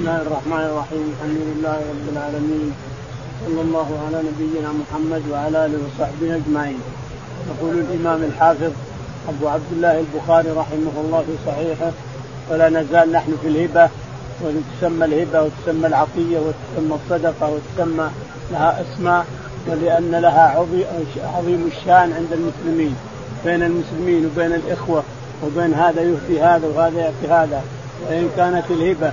الله الرحمن الرحيم. الحمد لله رب العالمين. صلى الله على نبينا محمد وعلى آله وصحبه أجمعين. يقول الإمام الحافظ أبو عبد الله البخاري رحمه الله في صحيحه ولا نزال نحن في الهبة وتسمى الهبة وتسمى العطية وتسمى الصدقة وتسمى لها اسماء ولأن لها عظيم الشان عند المسلمين بين المسلمين وبين الإخوة وبين هذا يهدي هذا وهذا يعطي هذا. وإن كانت الهبة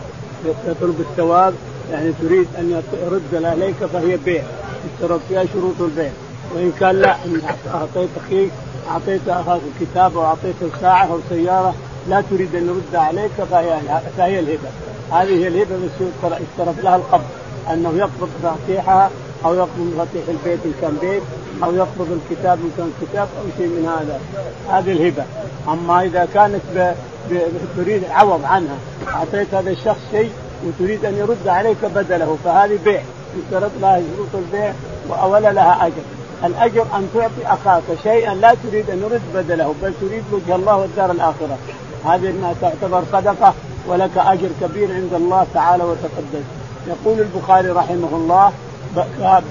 تطلب الثواب يعني تريد أن يرد عليك فهي بيع. يشترط فيها شروط البيع. وإن كان لا أعطيت أخيك أعطيت أخاك كتاب أو اعطيته ساعه أو سياره لا تريد أن يرد عليك فهي فهي الهبة. هذه هي الهبة بس يشترط لها القبض أنه يقبض مفاتيحها أو يقبض مفاتيح البيت إن كان بيت أو يقبض الكتاب إن كان كتاب أو شيء من هذا. هذه الهبة. أما إذا كانت ب... ب... تريد عوض عنها أعطيت هذا الشخص شيء وتريد أن يرد عليك بدله فهذه بيع. يشترط لها شروط البيع ولا لها أجر. الأجر أن تعطي أخاك شيئا لا تريد أن يرد بدله بل تريد وجه الله والدار الآخرة. هذه انها تعتبر صدقة ولك أجر كبير عند الله تعالى وتقدس يقول البخاري رحمه الله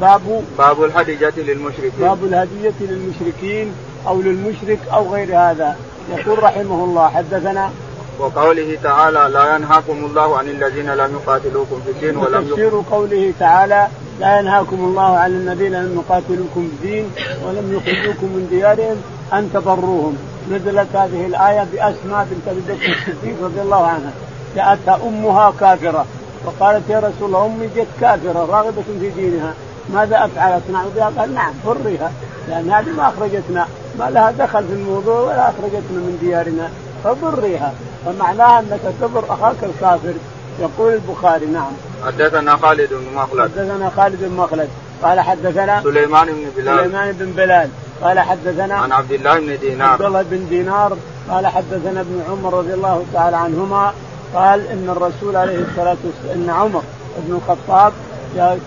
باب باب الهدية للمشركين. باب الهدية للمشركين أو للمشرك أو غير هذا. يقول رحمه الله حدثنا وقوله تعالى لا ينهاكم الله عن الذين لم يقاتلوكم في الدين ولم تفسير قوله تعالى لا ينهاكم الله عن الذين لم يقاتلوكم في الدين ولم يخرجوكم من ديارهم أن تبروهم. نزلت هذه الآية بأسماء بنت أبي بكر الصديق رضي الله عنها. جاءتها أمها كافرة. وقالت يا رسول الله أمي جت كافرة راغبة في دينها. ماذا افعل اصنع بها؟ قال نعم فريها لأن هذه ما أخرجتنا. ما لها دخل في الموضوع ولا أخرجتنا من ديارنا. فضريها. فمعناها أنك تبر أخاك الكافر. يقول البخاري نعم. حدثنا خالد بن مخلد. حدثنا خالد بن مخلد. قال حدثنا سليمان بن بلال. سليمان بن بلال. قال حدثنا عن عبد الله بن دينار. عبد الله بن دينار. قال حدثنا ابن عمر رضي الله تعالى عنهما. قال إن الرسول عليه الصلاة والسلام إن عمر بن الخطاب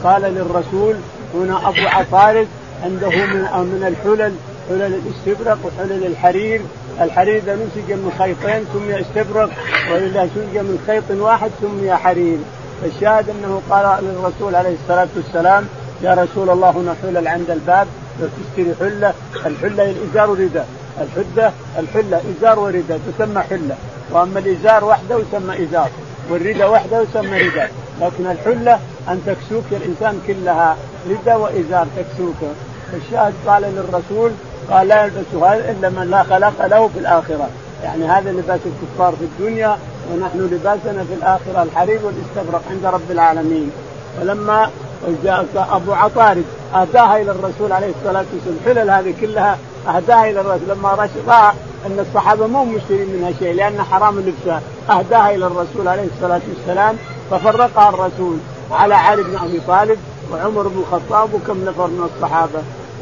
قال للرسول هنا أبو عطارد عنده من من الحلل حلل الاستبرق وحلل الحرير. الحرير اذا نسج من خيطين سمي استبرق واذا نسج من خيط واحد سمي حرير. الشاهد أنه قال للرسول عليه الصلاة والسلام يا رسول الله هنا حلل عند الباب تشتري حلة. الحلة الإزار والرداء الحده الحلة إزار ورداء تسمى حلة. وأما الإزار وحده يسمى إزار والرداء وحده يسمى رداء لكن الحلة أن تكسوك الإنسان كلها رداء وإزار تكسوك. الشاهد قال للرسول قال لا يلبسها إلا من لا خلق له في الآخرة. يعني هذا لباس الكفار في الدنيا ونحن لباسنا في الآخرة الحرير والاستبرق عند رب العالمين. فلما جاء أبو عطارد أهداها إلى الرسول عليه الصلاة والسلام الحلل هذه كلها أهداها إلى الرسول. لما راى أن الصحابة مو مشترين منها شيء لأن حرام لبسها أهداها إلى الرسول عليه الصلاة والسلام ففرقها الرسول على علي بن أبي طالب وعمر بن الخطاب وكم نفر من الصحابة.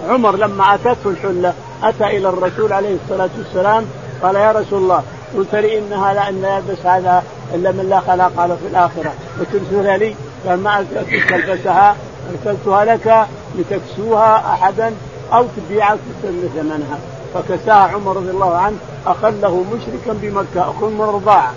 عمر لما أتته الحلة أتى إلى الرسول عليه الصلاة والسلام قال يا رسول الله قلت لي انها لا إن يلبس هذا إلا من لا خلاق له في الآخرة. وترسلها لي قال ما تلبسها أرسلتها لك لتكسوها أحدا أو تبيعها وتستلم ثمنها. فكساها عمر رضي الله عنه أخله مشركا بمكة. اخ من الرضاعة؟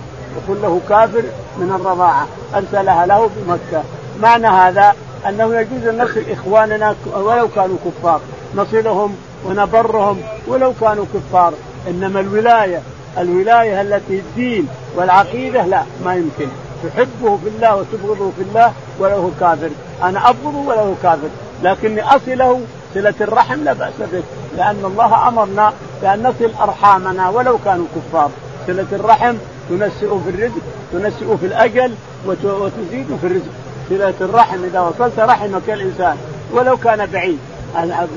له كافر من الرضاعة. ارسلها له بمكة. معنى هذا أنه يجوز أن نصل إخواننا ولو كانوا كفار. نصلهم ونبرهم ولو كانوا كفار. إنما الولاية الولاية التي الدين والعقيدة لا ما يمكن. تحبه في الله وتبغضه في الله وله كافر. أنا أبغضه وله كافر. لكني أصله صلة الرحم لا بأس به. لأن الله أمرنا بأن نصل أرحامنا ولو كانوا كفار. صله الرحم تنسئ في الرزق تنسئ في الأجل وتزيد في الرزق. صله الرحم إذا وصلت رحمك الإنسان ولو كان بعيد.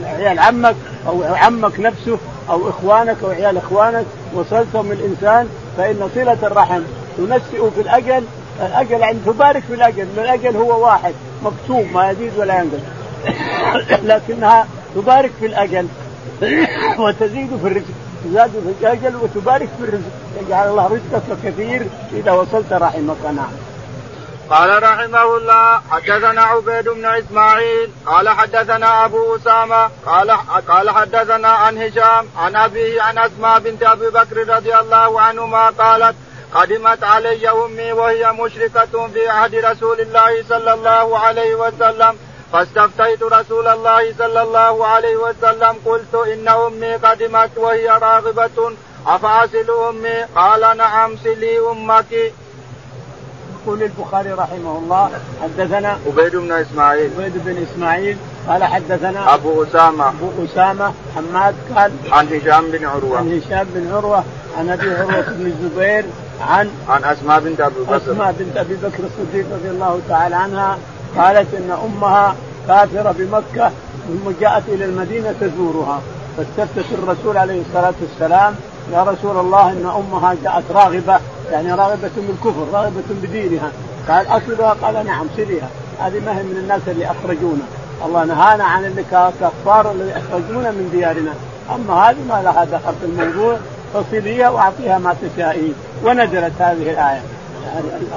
عيال عمك أو عمك نفسه أو إخوانك أو عيال إخوانك وصلتهم الإنسان فإن صلة الرحم تنسئ في الأجل. الأجل عند تبارك في الأجل الأجل هو واحد مكتوب ما يزيد ولا ينقص. لكنها تبارك في الأجل. وتزيد في الرزق. تزاد في الاجل وتبارك في الرزق. يجعل الله رزقك كثير. إذا وصلت رحمك. نعم. قال رحمه الله حدثنا عبيد بن إسماعيل قال حدثنا أبو أسامة قال قال حدثنا عن هشام عن أبيه عن أسماء بنت أبي بكر رضي الله عنهما قالت قدمت علي أمي وهي مشركة في عهد رسول الله صلى الله عليه وسلم. فاستفتيت رسول الله صلى الله عليه وسلم قلت إن أمي قدمت وهي راغبة. أفأصل أمي؟ قال نعم سلي أمك. يقول البخاري رحمه الله حدثنا عبيد بن إسماعيل. عبيد بن إسماعيل قال حدثنا أبو أسامة. أبو أسامة حماد قال عن هشام بن عروة. عن هشام بن عروة عن أبي عروة بن الزبير عن عن أسماء بنت أبي بكر. أسماء بنت أبي بكر الصديق رضي الله تعالى عنها قالت إن أمها كافرة بمكة ثم جاءت إلى المدينة تزورها. فاستفتت الرسول عليه الصلاة والسلام يا رسول الله إن أمها جاءت راغبة. يعني راغبة بالكفر راغبة بدينها. قال أصلها؟ قال نعم سليها هذه ما هي من الناس اللي أخرجونا. الله نهانا عن اللي كفار الذي أخرجونا من ديارنا. أما هذه ما لها دخل في الموضوع فصليها وأعطيها ما تشائين ونزلت هذه الآية.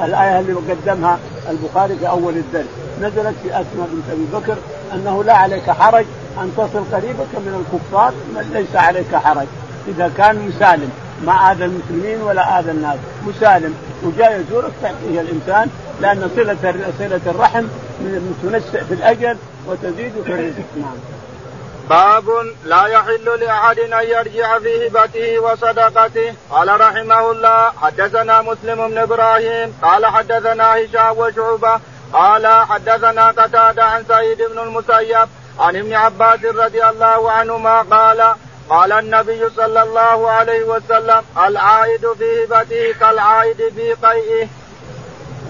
الآية اللي قدمها البخاري في أول الدرس. نزلت في أسماء بنت أبي بكر أنه لا عليك حرج أن تصل قريبك من الكفار ليس عليك حرج. إذا كان مسالم ما آذى المسلمين ولا آذى الناس. مسالم وجاء يزورك تعطيه الإنسان لأن صلة صلة الرحم تنسع في الاجر وتزيد في الرزق. نعم. باب لا يحل لأحد أن يرجع في هبته وصدقته. قال رحمه الله حدثنا مسلم بن إبراهيم قال حدثنا هشام وشعبة قال حدثنا قتادة عن سعيد بن المسيب عن ابن عباس رضي الله عنهما قال قال النبي صلى الله عليه وسلم العائد في هبته كالعائد في قيئه.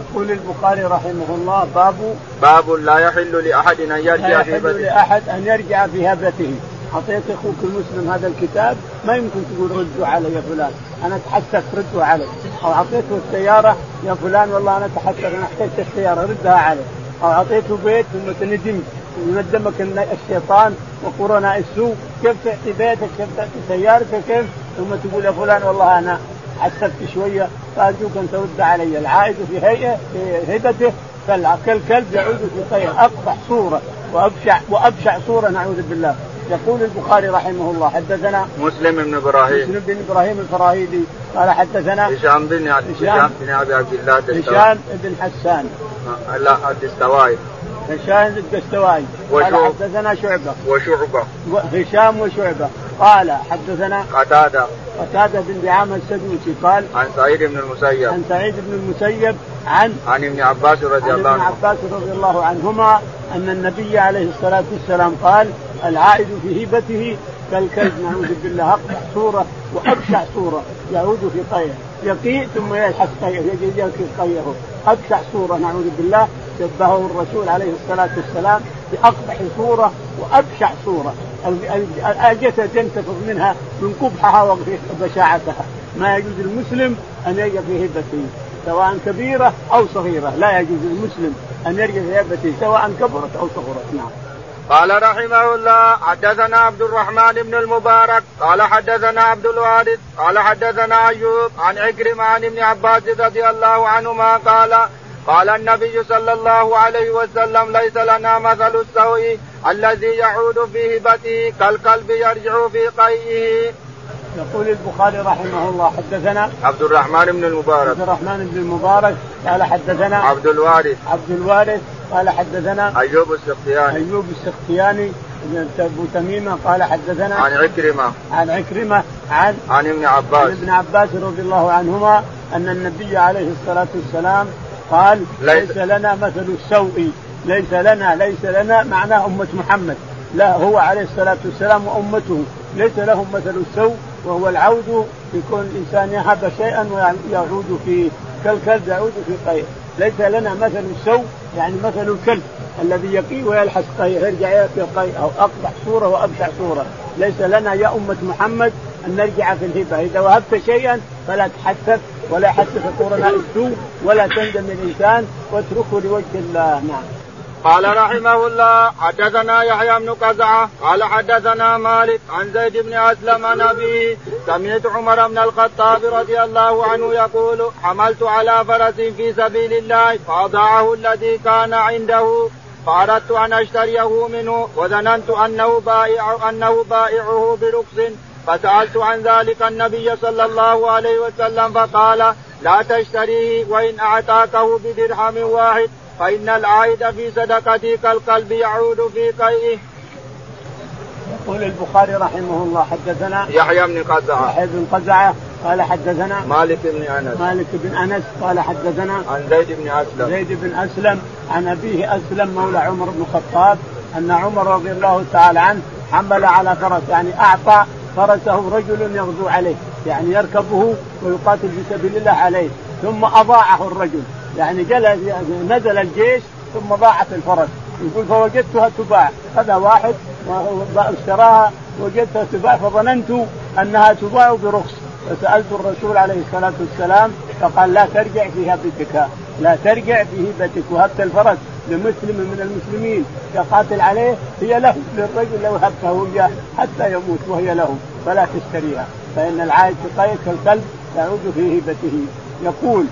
يقول البخاري رحمه الله باب باب لا يحل لأحد أن يرجع في هبته لا يحل لأحد أن يرجع في هبته. اعطيت أخوك المسلم هذا الكتاب ما يمكن تقول ردوا علي يا فلان أنا اتحسف ردوا علي. أو أعطيته السيارة يا فلان والله أنا اتحسف أنا احتجت السيارة ردها علي. أو أعطيته بيت ثم تندمت ندمك الشيطان وقرناء السوء. كيف تعطي بيتك؟ كيف تعطي سيارتك؟ كيف؟ ثم تقول يا فلان والله أنا حسبت شوية فأرجوك أن ترد علي. العائد في هيئة في هبته كالكلب يعود في طير. اقبح صورة وابشع وابشع صورة نعوذ بالله. يقول البخاري رحمه الله حدثنا مسلم بن إبراهيم. مسلم بن إبراهيم الفراهيدي قال حدثنا هشام بن هشام بن ابي عبد الله هشام بن حسان. لا الدستوائي. هشام الدستوائي. قال حدثنا شعبة. وشعبة. هشام وشعبة. قال حدثنا قتادة. قتادة بن دعامة السدوسي. قال عن سعيد بن المسيب. عن سعيد بن المسيب عن عن ابن عباس رضي الله عنه. عن ابن عباس رضي الله عنهما أن النبي عليه الصلاة والسلام قال العائد في هبته كالكلب نعوذ بالله. اقبح صورة وأبشع صورة. يعود في طيه يقيء ثم يلحس طيه يجي طيه أبشع صورة نعوذ بالله. شبهه الرسول عليه الصلاة والسلام بأقبح صورة وأبشع صورة. الجسد ينتفض منها من قبحها وبشاعتها ما يجوز المسلم أن يلقى في هبته سواء كبيرة أو صغيرة. لا يجوز للمسلم أن يرجع في هبته سواء كبرت أو صغرت. نعم. قال رحمه الله حدثنا عبد الرحمن بن المبارك قال حدثنا عبد الوارث قال حدثنا أيوب عن عكرمة عن ابن عباس رضي الله عنهما قال قال النبي صلى الله عليه وسلم ليس لنا مثل السوء الذي يعود في هبته كالكلب يرجع في قيئه. يقول البخاري رحمه الله حدثنا عبد الرحمن بن المبارك. عبد الرحمن بن المبارك قال حدثنا عبد الوارث. عبد الوارث قال حدثنا أيوب السختياني. أيوب السختياني أبو تميمة قال حدثنا عن عكرمة. عن عكرمة عن عن ابن عباس. عن ابن عباس رضي الله عنهما أن النبي عليه الصلاة والسلام قال ليس, ليس لنا مثل السوء ليس لنا ليس لنا معناه أمة محمد. لا هو عليه الصلاة والسلام وأمته. ليس لهم مثل السوء وهو العود في الإنسان يهب شيئا ويعود فيه كالكلب يعود في قيء. ليس لنا مثل السوء يعني مثل الكلب الذي يقي ويلحس قيء يرجع في قيء أو أقبح صورة وأبشع صورة. ليس لنا يا أمة محمد أن نرجع في الهبة. إذا وهبت شيئا فلا تحسف ولا يحسف قرناء السوء ولا تندم الإنسان. واتركه لوجه الله. نعم. قال رحمه الله حدثنا يحيى بن قزعة قال حدثنا مالك عن زيد بن أسلم عن أبيه سمعت عمر بن الخطاب رضي الله عنه يقول حملت على فرس في سبيل الله فأضاعه الذي كان عنده فأردت أن أشتريه منه وظننت أنه بائع أنه بائعه برخص فسألت عن ذلك النبي صلى الله عليه وسلم فقال لا تشتريه وإن أعطاكه بدرهم واحد. فإن العائد في صدقته كالقلب يعود في قيئه. يقول البخاري رحمه الله حدثنا يحيى بن قزعة. يحيى بن قزعة قال حدثنا مالك بن أنس. مالك بن أنس قال حدثنا عن زيد بن أسلم. زيد بن أسلم عن أبيه أسلم مولى عمر بن الخطاب أن عمر رضي الله تعالى عنه حمل على فرس يعني أعطى فرسه رجل يغزو عليه يعني يركبه ويقاتل في سبيل الله عليه ثم أضاعه الرجل. يعني جلس نزل الجيش ثم ضاعت الفرس. يقول فوجدتها تباع. هذا واحد اشتراها وجدتها تباع فظننت أنها تباع برخص. فسألت الرسول عليه الصلاة والسلام فقال لا ترجع في هبتك. لا ترجع في هبتك. وهبت الفرس لمسلم من المسلمين. يقاتل عليه هي له. للرجل لو هبته اياه حتى يموت وهي له. فلا تشتريها. فإن العائد قيد كالكلب يعود في هبته. يقول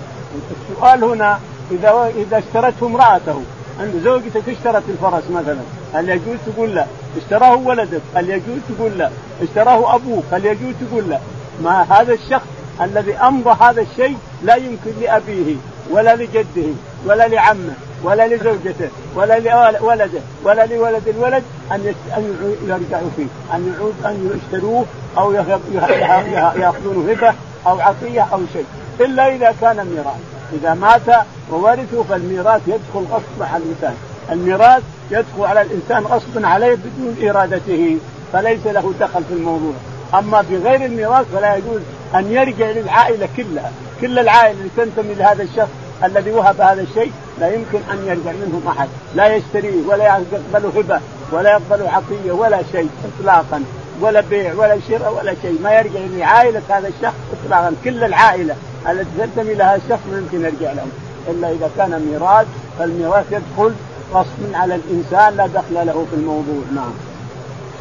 السؤال هنا إذا إذا اشترته امرأته. عند زوجتك اشترت الفرس مثلا. هل يجوز تقول لا؟ اشتراه ولدك. هل يجوز تقول لا؟ اشتراه أبوك. هل يجوز تقول لا؟ ما هذا الشخص الذي أمضى هذا الشيء لا يمكن لأبيه ولا لجده ولا لعمه ولا لزوجته ولا لولده ولا لولد الولد أن أن يرجعوا فيه. أن يعود أن يشتروه أو يأخذونه هبة أو عطية أو شيء. إلا إذا كان ميراث إذا مات وورثه فالميراث يدخل غصب على الإنسان. الميراث يدخل على الإنسان غصبا عليه بدون إرادته فليس له دخل في الموضوع. أما في غير الميراث فلا يجوز أن يرجع للعائلة كلها. كل العائلة اللي تنتمي لهذا الشخص الذي وهب هذا الشيء لا يمكن أن يرجع منهم أحد. لا يشتريه ولا يقبل هبة ولا يقبل عطية ولا شيء اطلاقا. ولا بيع ولا شراء ولا شيء. ما يرجع لعائلة هذا الشخص اطلاقا. كل العائلة. التي تنتمي لها الشخص ما يمكن يرجع لهم إلا إذا كان ميراث فالميراث يدخل غصب على الإنسان لا دخل له في الموضوع نعم.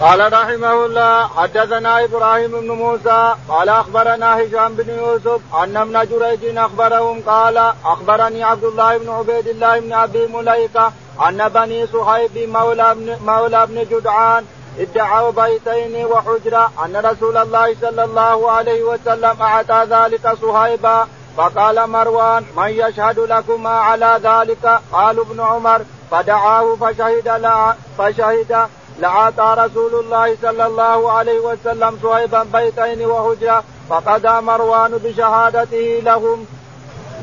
قال رحمه الله حدثنا إبراهيم بن موسى قال أخبرنا هشام بن يوسف أن ابن جريج أخبرهم قال أخبرني عبد الله بن عبيد الله بن أبي مليكة أن بني صهيب مولى بن مولى بن جدعان ادعوا بيتين وحجرة أن رسول الله صلى الله عليه وسلم أعطى ذلك صهيبا فقال مروان من يشهد لكما على ذلك قال ابن عمر فدعاه فشهد لا فشهد لعطى رسول الله صلى الله عليه وسلم صهيبا بيتين وهجرة فقضى مروان بشهادته لهم.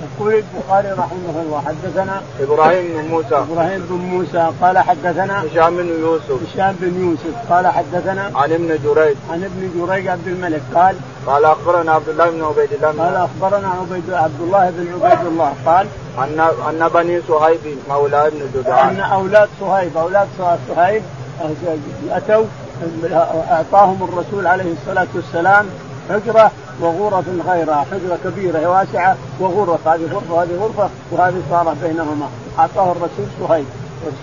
يقول البخاري رحمه الله حدثنا إبراهيم بن موسى. إبراهيم بن موسى قال حدثنا هشام بن يوسف. هشام بن يوسف قال حدثنا عن ابن جريج. عن ابن جريج عبد الملك قال قال أخبرنا عبد الله بن عبيد الله قال أخبرنا عبيد عبد الله بن عبيد الله قال ان أن بني صهيب مولى ابن جدعان. أن أولاد صهيب أولاد صهيب اتوا أعطاهم الرسول عليه الصلاة والسلام حجرة وغرف غيرها حجرة كبيرة واسعة وغرف هذه غرفة وهذه غرفة وهذه صارت بينهما. أعطاه الرسول صهيب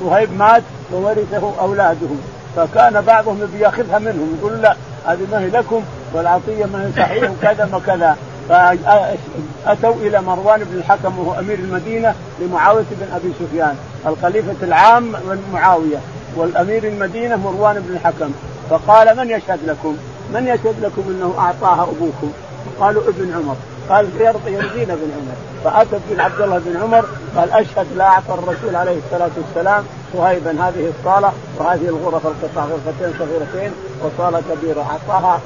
صهيب مات وورثه أولاده. فكان بعضهم يبي يأخذها منهم يقول لا هذه ما هي لكم والعطية ما هي صحيح وكذا وكذا فأتوا إلى مروان بن الحكم وهو أمير المدينة لمعاوية بن أبي سفيان الخليفة العام من معاويه والأمير المدينة مروان بن الحكم. فقال من يشهد لكم؟ من يشهد لكم انه اعطاها ابوكم؟ قالوا ابن عمر. قال يرضي يرضينا ابن عمر. فاتت بن عبد الله بن عمر قال اشهد لا اعطى الرسول عليه الصلاه والسلام صهيبا هذه الصاله وهذه الغرف القطع غرفتين صغيرتين وصاله كبيره. اعطاها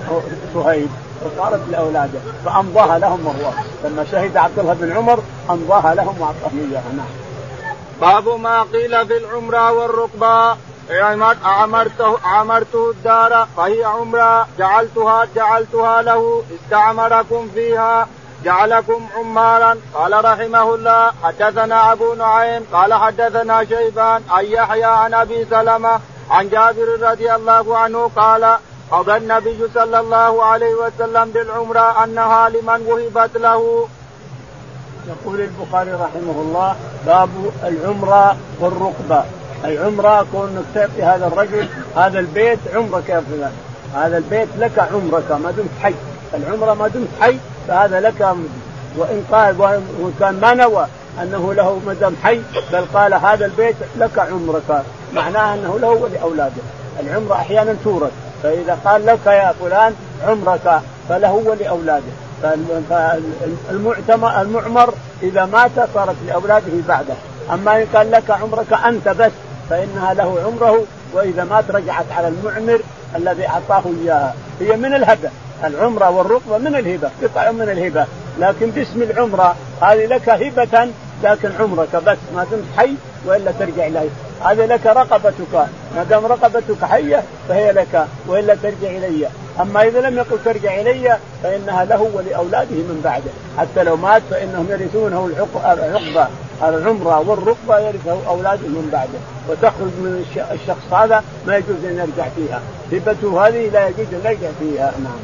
صهيب وصارت لاولاده. فامضاها لهم مروان لما شهد عبد الله بن عمر امضاها لهم واعطاهم إياها. نعم. باب ما قيل في العمره والركبه عمرته عمرته الدار فهي عمرة جعلتها جعلتها له استعمركم فيها جعلكم عمارا قال رحمه الله حدثنا أبو نعيم قال حدثنا شيبان عن يحيى عن أبي سلمة عن جابر رضي الله عنه قال قضى النبي صلى الله عليه وسلم بالعمرة أنها لمن وهبت له. يقول البخاري رحمه الله باب العمرة والركبه العمره كونك تعطي هذا الرجل هذا البيت عمرك يا فلان. هذا البيت لك عمرك ما دمت حي. العمرة ما دمت حي فهذا لك وإن قال وإن كان ما نوى أنه له ما دام حي بل قال هذا البيت لك عمرك. معناه أنه له ولأولاده. العمرة أحيانا تورث. فإذا قال لك يا فلان عمرك فله ولأولاده. فالمعتمر المعمر إذا مات صارت لأولاده بعده. أما إن قال لك عمرك أنت بس فإنها له عمره وإذا مات رجعت على المعمر الذي أعطاه إياها. هي من الهبه العمرة والركبه من الهبة قطع من الهبة. لكن باسم العمرة هذه لك هبة لكن عمرك بس. ما دمت حي وإلا ترجع إليه. هذه لك رقبتك. ما دام رقبتك حية فهي لك وإلا ترجع إلي. أما إذا لم يقل ترجع إلي فإنها له ولأولاده من بعده. حتى لو مات فإنهم يرثونه العقبة. العمرة والركبة يرثه أولاده من بعده وتخرج من الشخص هذا ما يجوز أن يرجع فيها. هبته هذه لا يجوز أن يرجع فيها نعم.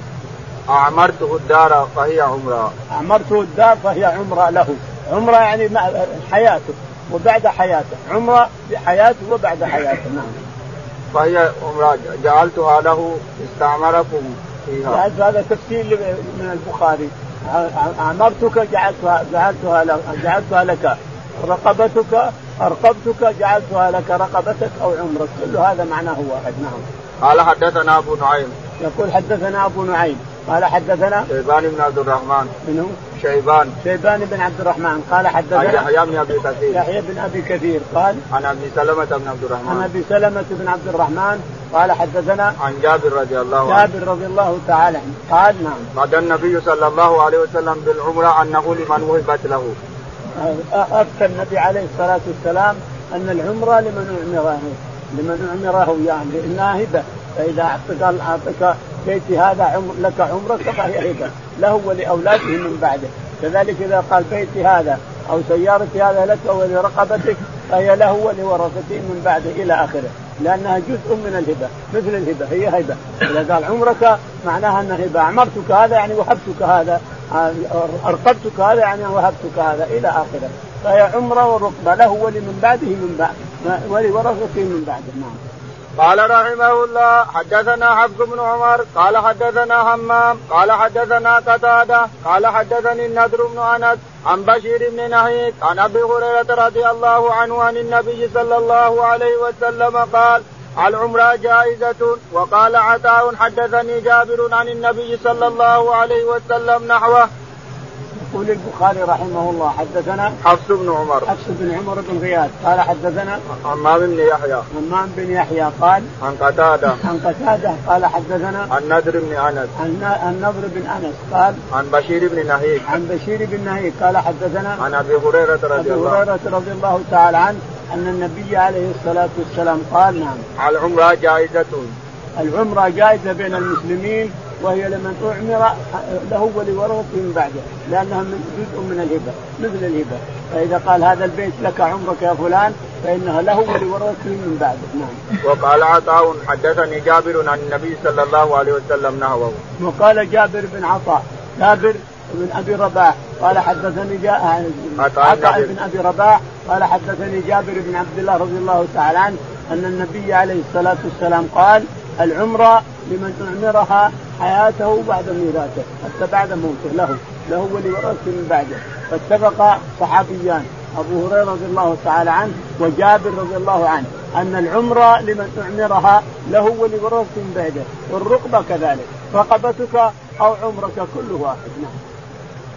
أعمرته الدار فهي عمرة. أعمرته الدار فهي عمرة له. عمرة يعني حياته وبعد حياته. عمرة بحياته وبعد حياته نعم. فهي عمرة جعلتها له استعمركم فيها. هذا تفسير من البخاري. أعمرتك جعلتها جعلتها لك جعلتها لك. رقبتك أرقبتك جعلتها لك رقبتك أو عمرك. كل هذا معناه واحد. نعم. قال حدثنا أبو نعيم. يقول حدثنا أبو نعيم. قال حدثنا؟ شيبان بن عبد الرحمن. منه؟ شيبان. شيبان بن عبد الرحمن. قال حدثنا؟ يحيى بن أبي كثير. يحيى بن أبي كثير. قال؟ عن أبي سلمة بن عبد الرحمن. عن أبي سلمة بن عبد الرحمن. قال حدثنا؟ عن جابر رضي الله عنه. جابر رضي الله تعالى عنه. قال نعم. قال النبي صلى الله عليه وسلم بالعمرة أنه لمن وهبت له. افتى النبي عليه الصلاة والسلام أن العمرة لمن أعمره لمن أعمره يعني لانها هبه فإذا أعطيك أعطيك بيتي هذا عمر لك عمرك فهي هبة له ولأولاده من بعده. كذلك إذا قال بيتي هذا أو سيارتي هذا لك ولرقبتك فهي له ولورثته من بعده إلى آخره. لأنها جزء من الهبة مثل الهبة هي هبة. إذا قال عمرك معناها أنها هبة. أعمرتك هذا يعني وهبتك هذا. أرقبتك هذا يعني وهبتك هذا إلى آخره. فهي عمرة ورقبه له ولمن بعده من بعد. ولورثته من بعده. نعم. قال رحمه الله حدثنا حفص بن عمر قال حدثنا همام قال حدثنا قتادة قال حدثني النذر بن أنس عن بشير بن نهيك عن أبي هريرة رضي الله عنه عن النبي صلى الله عليه وسلم قال العمرة جائزة. وقال عطاء حدثني جابر عن النبي صلى الله عليه وسلم نحوه. يقول البخاري رحمه الله حدثنا حفص بن عمر. حفص بن عمر بن غياث. قال حدثنا حمام بن يحيى. حمام بن يحيى قال عن قتادة. عن قتادة قال حدثنا عن نذر بن أنس. عن النضر بن أنس قال عن بشير بن نهيك. عن بشير بن نهيك قال حدثنا عن أبي هريرة رضي الله أبي هريرة رضي الله تعالى عنه. أن النبي عليه الصلاة والسلام قال نعم. العمرة جائزة. العمرة جائزة بين المسلمين وهي لمن أعمر له ولورثته من بعده لأنها من جزء من الهبة مثل الهبة. فإذا قال هذا البيت لك عمرك يا فلان فإنها له ولورثته من بعده. نعم. وقال عطاء حدثني جابر عن النبي صلى الله عليه وسلم نحوه وقال جابر بن عطاء جابر بن أبي رباح قال حدثني جاء عطاء بن أبي رباح قال حدثني جابر بن عبد الله رضي الله تعالى عنه أن النبي عليه الصلاة والسلام قال العمره لمن أعمرها حياته بعد ميراثه حتى بعد موته له له ولورثته من بعده. فاتفق صحابيان أبو هريرة رضي الله تعالى عنه وجابر رضي الله عنه أن العمره لمن أعمرها له ولورثته من بعده والرقبة كذلك رقبتك أو عمرك كله واحد. نعم.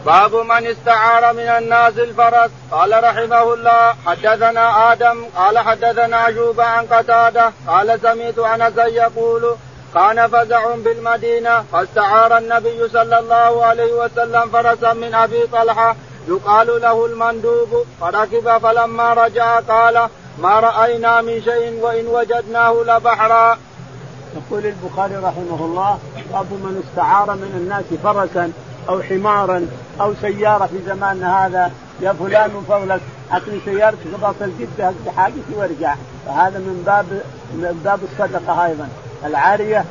باب من استعار من الناس الفرس قال رحمه الله حدثنا آدم قال حدثنا أيوب عن قتادة قال سمعت انسا يقول كان فزع بالمدينة فاستعار النبي صلى الله عليه وسلم فرسا من أبي طلحة يقال له المندوب فركب فلما رجع قال ما رأينا من شيء وإن وجدناه لبحرا. يقول البخاري رحمه الله باب من استعار من الناس فرسا أو حمارا أو سيارة في زماننا هذا يا فلان من فضلك اعطني سيارتك باصل جده حاجتي وارجع. فهذا من باب من باب الصدقة أيضا. العارية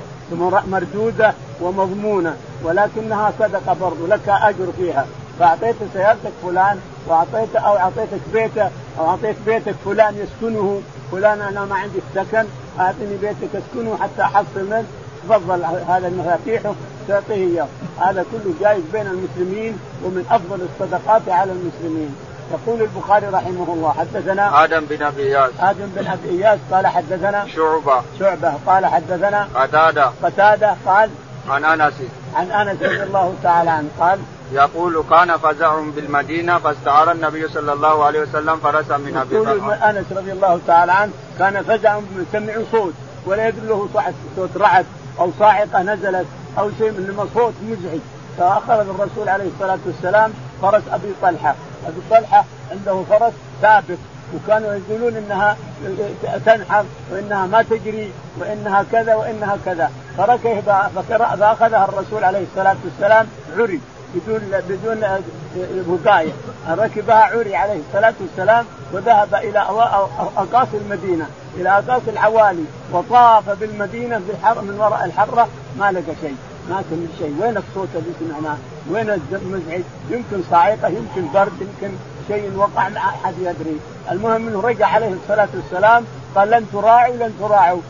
مردوده ومضمونة ولكنها صدقة برضو لك أجر فيها. فأعطيت سيارتك فلان وأعطيت أو أعطيتك بيته أو أعطيت بيتك فلان يسكنه فلان أنا ما عندي السكن أعطني بيتك اسكنه حتى أحصل منه. تفضل هذا المفاتيحه تعطيه إياه. هذا كله جائز بين المسلمين ومن أفضل الصدقات على المسلمين. يقول البخاري رحمه الله حدثنا آدم بن أبي إياس. آدم بن أبي إياس قال حدثنا شعبة. شعبة قال حدثنا قتادة. قتادة قال عن أنس. عن أنس رضي الله تعالى عنه قال يقول كان فزع بالمدينة فاستعار النبي صلى الله عليه وسلم فرسا من أبي يقول أنس رضي الله تعالى عنه كان فزع سمع صوت ولا يدري له صوت رعد. أو صاعقة نزلت أو شيء من صوت مزعج فأخذ الرسول عليه الصلاة والسلام فرس أبي طلحة، أبي طلحة عنده فرس ثابت وكانوا يقولون إنها تنحر وإنها ما تجري وإنها كذا وإنها كذا. فركب فأخذها الرسول عليه الصلاة والسلام عري. بدون بدون وقاية. ركبها عري عليه الصلاة والسلام وذهب إلى اقاصي المدينة إلى اقاصي العوالي وطاف بالمدينة بالحر من وراء الحرة ما لقى شيء. ما كان شيء. وين الصوت اللي سمعناه وين المزعج يمكن صاعقة يمكن برد يمكن شيء وقع ما أحد يدري. المهم إنه رجع عليه الصلاة والسلام قال لن تراعوا لن تراعوا.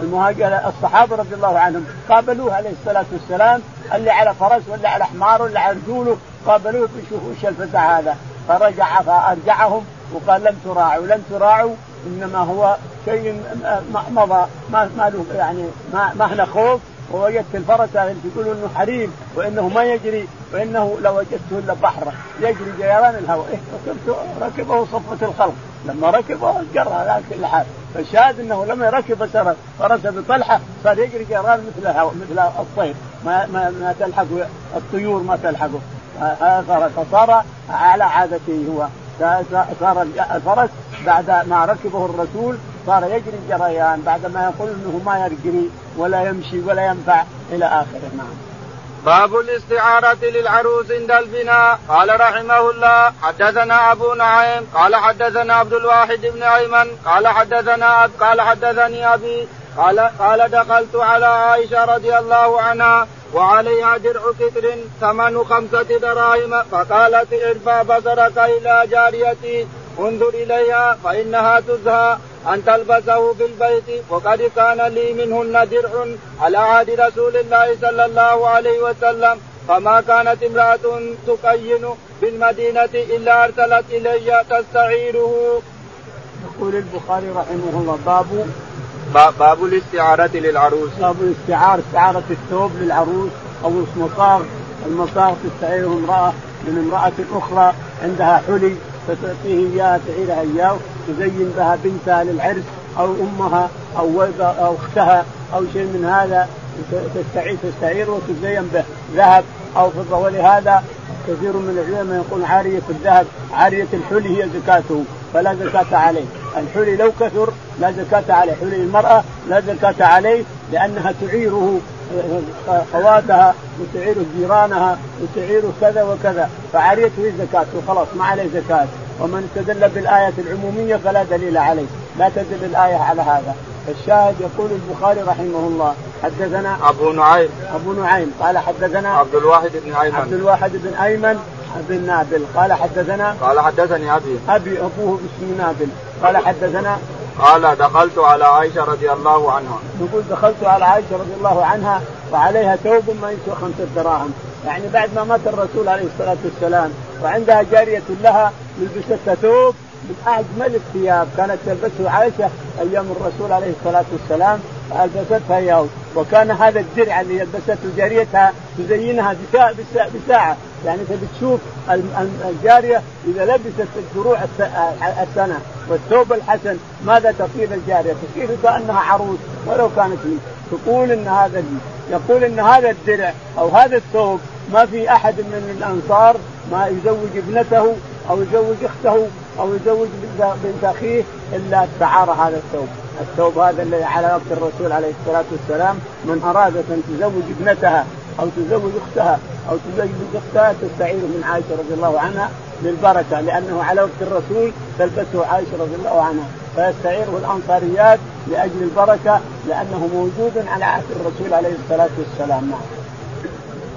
المهاجر الصحابة رضي الله عنهم قابلوه عليه الصلاة والسلام اللي على فرس ولا على حمار ولا على رجوله قابلوه بيشوفوا وش الفتى هذا؟ فرجع فأرجعهم وقال لن تراعوا لن تراعوا إنما هو شيء مضى ما ما له يعني ما ما خوف. ووجدت الفرس تقول إنه حريم وإنه ما يجري وإنه لو وجدته إلا بحر يجري جيران الهواء. إيه ركبته ركبه صفة الخلق. لما ركبه جرى على كل حال. فالشاهد إنه لما ركب فرس بطلحة صار يجري جيران مثل الهواء مثل الطير. ما ما, ما تلحق الطيور ما تلحقه. فصار على عادته هو. صار الفرس بعد ما ركبه الرسول صار يجري الجريان بعد ما يقول إنه ما يجري ولا يمشي ولا ينفع إلى اخره نعم. باب الاستعارة للعروس عند البناء قال رحمه الله حدثنا أبو نعيم قال حدثنا عبد الواحد بن أيمن قال حدثنا قال حدثني أبي قال قال دخلت على عائشة رضي الله عنها وعليها درع كتر ثمن خمسة دراهم فقالت ارفع بصرك إلى جاريتي انظر إليها فإنها تزهى. أن تلبسه في البيت وقد كان لي منهن درع على عهد رسول الله صلى الله عليه وسلم. فما كانت امرأة تقين بالمدينة إلا أرسلت إلي تستعيره. يقول البخاري رحمه الله باب باب الاستعارة للعروس. باب الاستعارة استعارة الثوب للعروس أو المصاغ المصاغ تستعيره امرأة من امرأة أخرى عندها حلي. فتعطيه اياها تعيرها اياه تزين بها بنتها للعرس أو أمها أو أو اختها أو شيء من هذا. تستعير تستعير وتزين به. ذهب أو فضة. ولهذا كثير من العلماء يقول عارية الذهب عارية الحلي هي زكاته فلا زكاة عليه. الحلي لو كثر لا زكاة عليه. حلي المرأة لا زكاة عليه لأنها تعيره خواتها وتعير جيرانها وتعير كذا وكذا. فعاريته زكاة. وخلاص ما عليه زكاة. ومن استدل بالآية العمومية فلا دليل عليه. لا تدل الآية على هذا. الشاهد يقول البخاري رحمه الله حدثنا أبو نعيم. أبو نعيم. قال حدثنا عبد الواحد بن أيمن. عبد الواحد بن أيمن بن نابل. قال حدثنا قال حدثني أبي. أبي أبوه اسمه نابل. قال حدثنا قال دخلت على عائشة رضي الله عنها. يقول دخلت على عائشة رضي الله عنها وعليها ثوب ما يسوى خمسة دراهم، يعني بعد ما مات الرسول عليه الصلاة والسلام وعندها جارية لها لبستها ثوب من اجمل الثياب كانت تلبسه عائشة أيام الرسول عليه الصلاة والسلام. فالبستها اياه وكان هذا الدرع اللي لبسته جاريتها تزينها بساعه يعني أنت بتشوف الجارية إذا لبست الدروع السنة. والثوب الحسن ماذا تصير الجارية؟ تصير كأنها عروس ولو كانت لي تقول إن هذا يقول إن هذا الدرع أو هذا الثوب ما في أحد من الأنصار ما يزوج ابنته أو يزوج أخته أو يزوج بنت أخيه إلا استعار هذا الثوب، الثوب هذا الذي على وقت الرسول عليه الصلاة والسلام من ارادت أن تزوج ابنتها أو تزوج أختها أو تزوج أختها تستعير من عائشة رضي الله عنها للبركه لأنه على وقت الرسول تلبسه عائشة رضي الله عنها فيستعيره الأنصاريات لأجل البركة لأنه موجود على عهد الرسول عليه الصلاة والسلام نعم.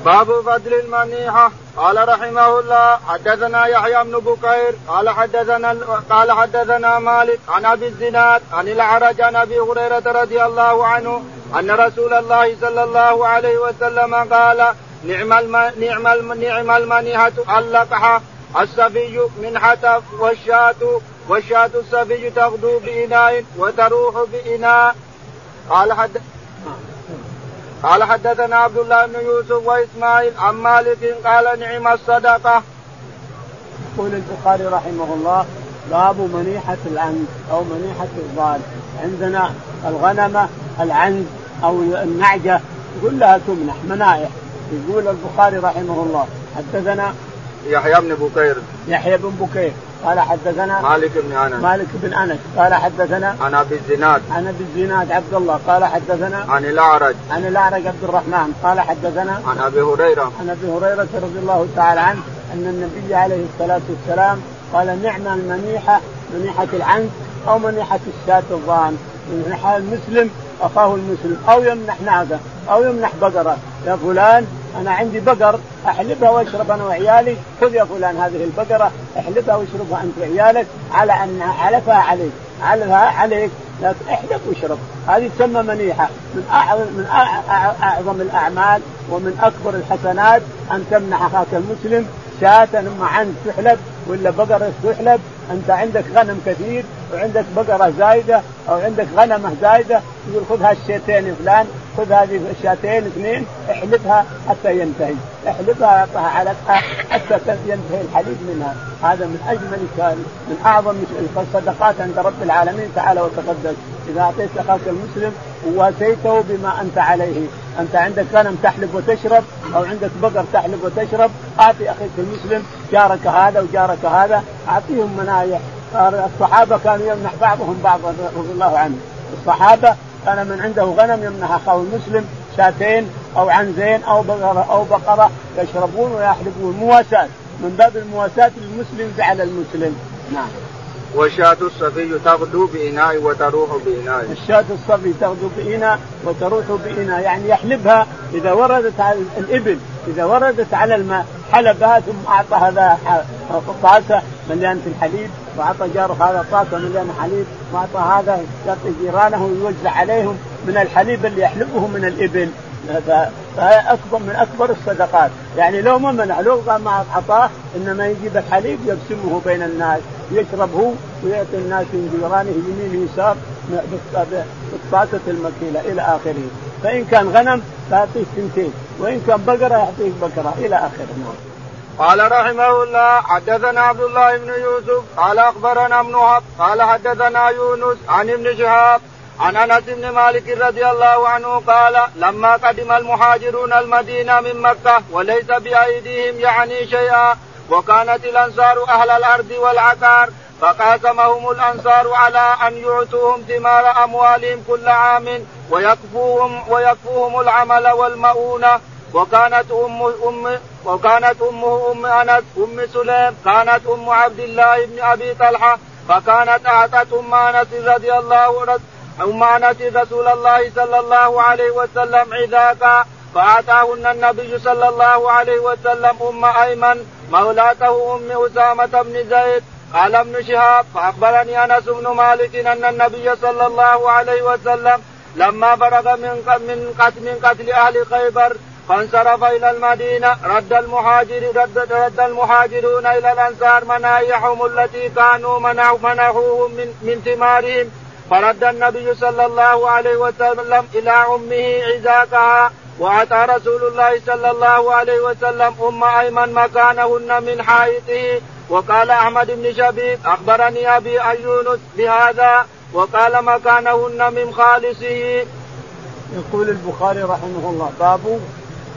باب فضل المنيحة قال رحمه الله حدثنا يحيى بن بكير قال حدثنا قال حدثنا مالك عن أبي الزناد عن الأعرج عن أبي هريرة رضي الله عنه أن رسول الله صلى الله عليه وسلم قال نعم الم... نعم الم... نعم المنيحة اللقحة السبي من حتف والشاة والشاة السبي تغدو بإناء وتروح بإناء. قال حد قال حدثنا عبد الله بن يوسف وإسماعيل عن مالك قال نعم الصدقة. يقول البخاري رحمه الله باب منيحة العنز أو منيحة الضال عندنا الغنمة العنز أو النعجة كلها تمنح منايح يقول البخاري رحمه الله. حدثنا يحيى بن بكير. يحيى بن بكير. قال حدثنا مالك بن أنس. مالك بن أنس. قال حدثنا عن أبي الزناد. عن أبي الزناد عبد الله. قال حدثنا عن الأعرج. عن الأعرج عبد الرحمن. قال حدثنا عن أبي هريرة. عن أبي هريرة رضي الله تعالى عنه أن النبي عليه الصلاة والسلام قال نعم المنيحة منيحة العنز أو منيحة الشاة الظان. منيح المسلم أخاه المسلم. أو يمنح ناقه أو يمنح بقرة. يا فلان أنا عندي بقر أحلبها واشرب أنا وعيالي. خذ يا فلان هذه البقرة أحلبها وأشربها أنت وعيالك على أن علفها عليك. علفها عليك لكن احلب واشرب. هذه تسمى منيحة. من اعظم من أعظم الأعمال ومن أكبر الحسنات أن تمنح أخاك المسلم شاة ثم عن تحلب ولا بقرة تحلب. أنت عندك غنم كثير وعندك بقرة زايدة أو عندك غنمة زايدة يقول خذ هالشيتين فلان. خذ هذه الشاتين اثنين احلبها حتى ينتهي. احلبها اعطها علقها حتى ينتهي الحليب منها. هذا من أجمل من أعظم الصدقات عند رب العالمين تعالى وتقدس. إذا أعطيت أخاك المسلم وواسيته بما أنت عليه. أنت عندك غنم تحلب وتشرب أو عندك بقر تحلب وتشرب اعطي أخيك المسلم جارك هذا وجارك هذا أعطيهم منايح الصحابة كانوا يمنح بعضهم بعضا رضي الله عنه الصحابة كان من عنده غنم يمنح أخاه المسلم شاتين أو عنزين أو بقرة أو بقرة يشربون ويحلبون. مواساة. من باب المواساة للمسلم على المسلم. نعم. والشاة الصفي تغدو بإناء وتروح بإناء. الشاة الصفي تغدو بإناء وتروح بإناء. يعني يحلبها إذا وردت على الإبل إذا وردت على الماء حلبها ثم أعطى هذا طاسة مليانة الحليب. وأعطى جاره هذا طاسة مليانة حليب وأعطى هذا يعطي جيرانه ويوزع عليهم من الحليب اللي يحلبه من الإبل. فهي أكبر من أكبر الصدقات، يعني لو ما منع لو ما أعطاه إنما يجيب الحليب يقسمه بين الناس، يشرب هو ويعطي الناس من جيرانه يمين يسار بالطاسه المكيلة إلى آخره، فإن كان غنم فيعطيه سنتين، وإن كان بقرة يعطيه بقرة إلى آخره. قال رحمه الله حدثنا عبد الله بن يوسف قال أخبرنا ابن وهب قال حدثنا يونس عن ابن شهاب عن أنس بن مالك رضي الله عنه قال لما قدم المهاجرون المدينة من مكة وليس بأيديهم يعني شيئا وكانت الأنصار أهل الأرض والعقار فقاسمهم الأنصار على أن يعطوهم ثمار أموالهم كل عام ويكفوهم ويكفوهم العمل والمؤونة وكانت ام ام وكانت أمه أم أنس أم سليم كانت أم عبد الله بن أبي طلحة فكانت أعطت أم أنس رضي الله أم أنس رسول الله صلى الله عليه وسلم عذاكا فآتاهن النبي صلى الله عليه وسلم أم أيمن مولاته أم أسامة بن زيد. قال ابن شهاب فاخبرني أنس بن مالك أن النبي صلى الله عليه وسلم لما فرغ من من قتل أهل خيبر فانصرف إلى المدينة رد المهاجر رد, رد المهاجرون إلى الأنصار منايحهم التي كانوا منحوهم من من ثمارهم فرد النبي صلى الله عليه وسلم إلى أمه عزاكها وأتى رسول الله صلى الله عليه وسلم أم أيمن مكانهن من حائطه وقال أحمد بن شبيب أخبرني أبي يونس بهذا وقال مكانهن من خالصه. يقول البخاري رحمه الله باب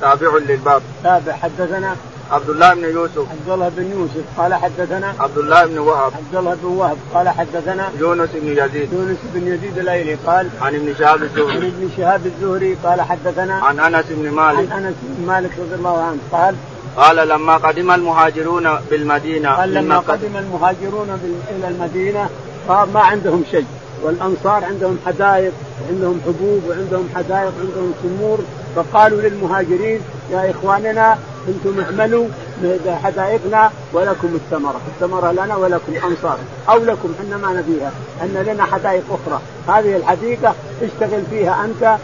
تابع للباب. تابع. حدثنا عبد الله بن يوسف. عبد الله بن يوسف قال حدثنا عبد الله بن وهب. عبد الله بن وهب قال حدثنا يونس بن يزيد. يونس بن يزيد الأيلي قال عن ابن شهاب الزهري. عن ابن شهاب الزهري قال حدثنا عن أنس بن مالك. عن أنس بن مالك رضي الله عنه قال قال لما قدم المهاجرون بالمدينة قال لما قدم المهاجرون إلى المدينة ما عندهم شيء. والأنصار عندهم حدائق عندهم حبوب وعندهم حدائق وعندهم تمور فقالوا للمهاجرين يا إخواننا أنتم اعملوا حدائقنا ولكم الثمرة، الثمرة لنا ولكم أنصار أو لكم إحنا ما نبيها، أن لنا حدائق أخرى، هذه الحديقة اشتغل فيها أنت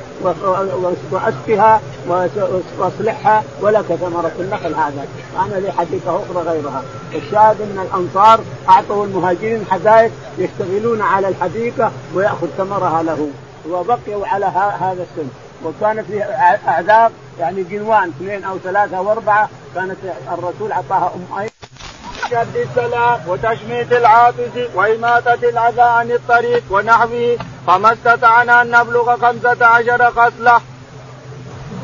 وأسقها وأصلحها ولك ثمرة النخل هذا، أنا لي حديقة أخرى غيرها، الشاهد أن الأنصار أعطوا المهاجرين حدائق يشتغلون على الحديقة ويأخذ ثمرها له، وبقيوا على هذا السن، وكان في اعذاب يعني جنوان اثنين أو ثلاثة أو أربعة كانت الرسول أعطاها أم ايمن شد السلام وتشميت العاطس وإماتة الأذى عن الطريق ونحوه فما استطعنا أن نبلغ خمسة عشر خصلة.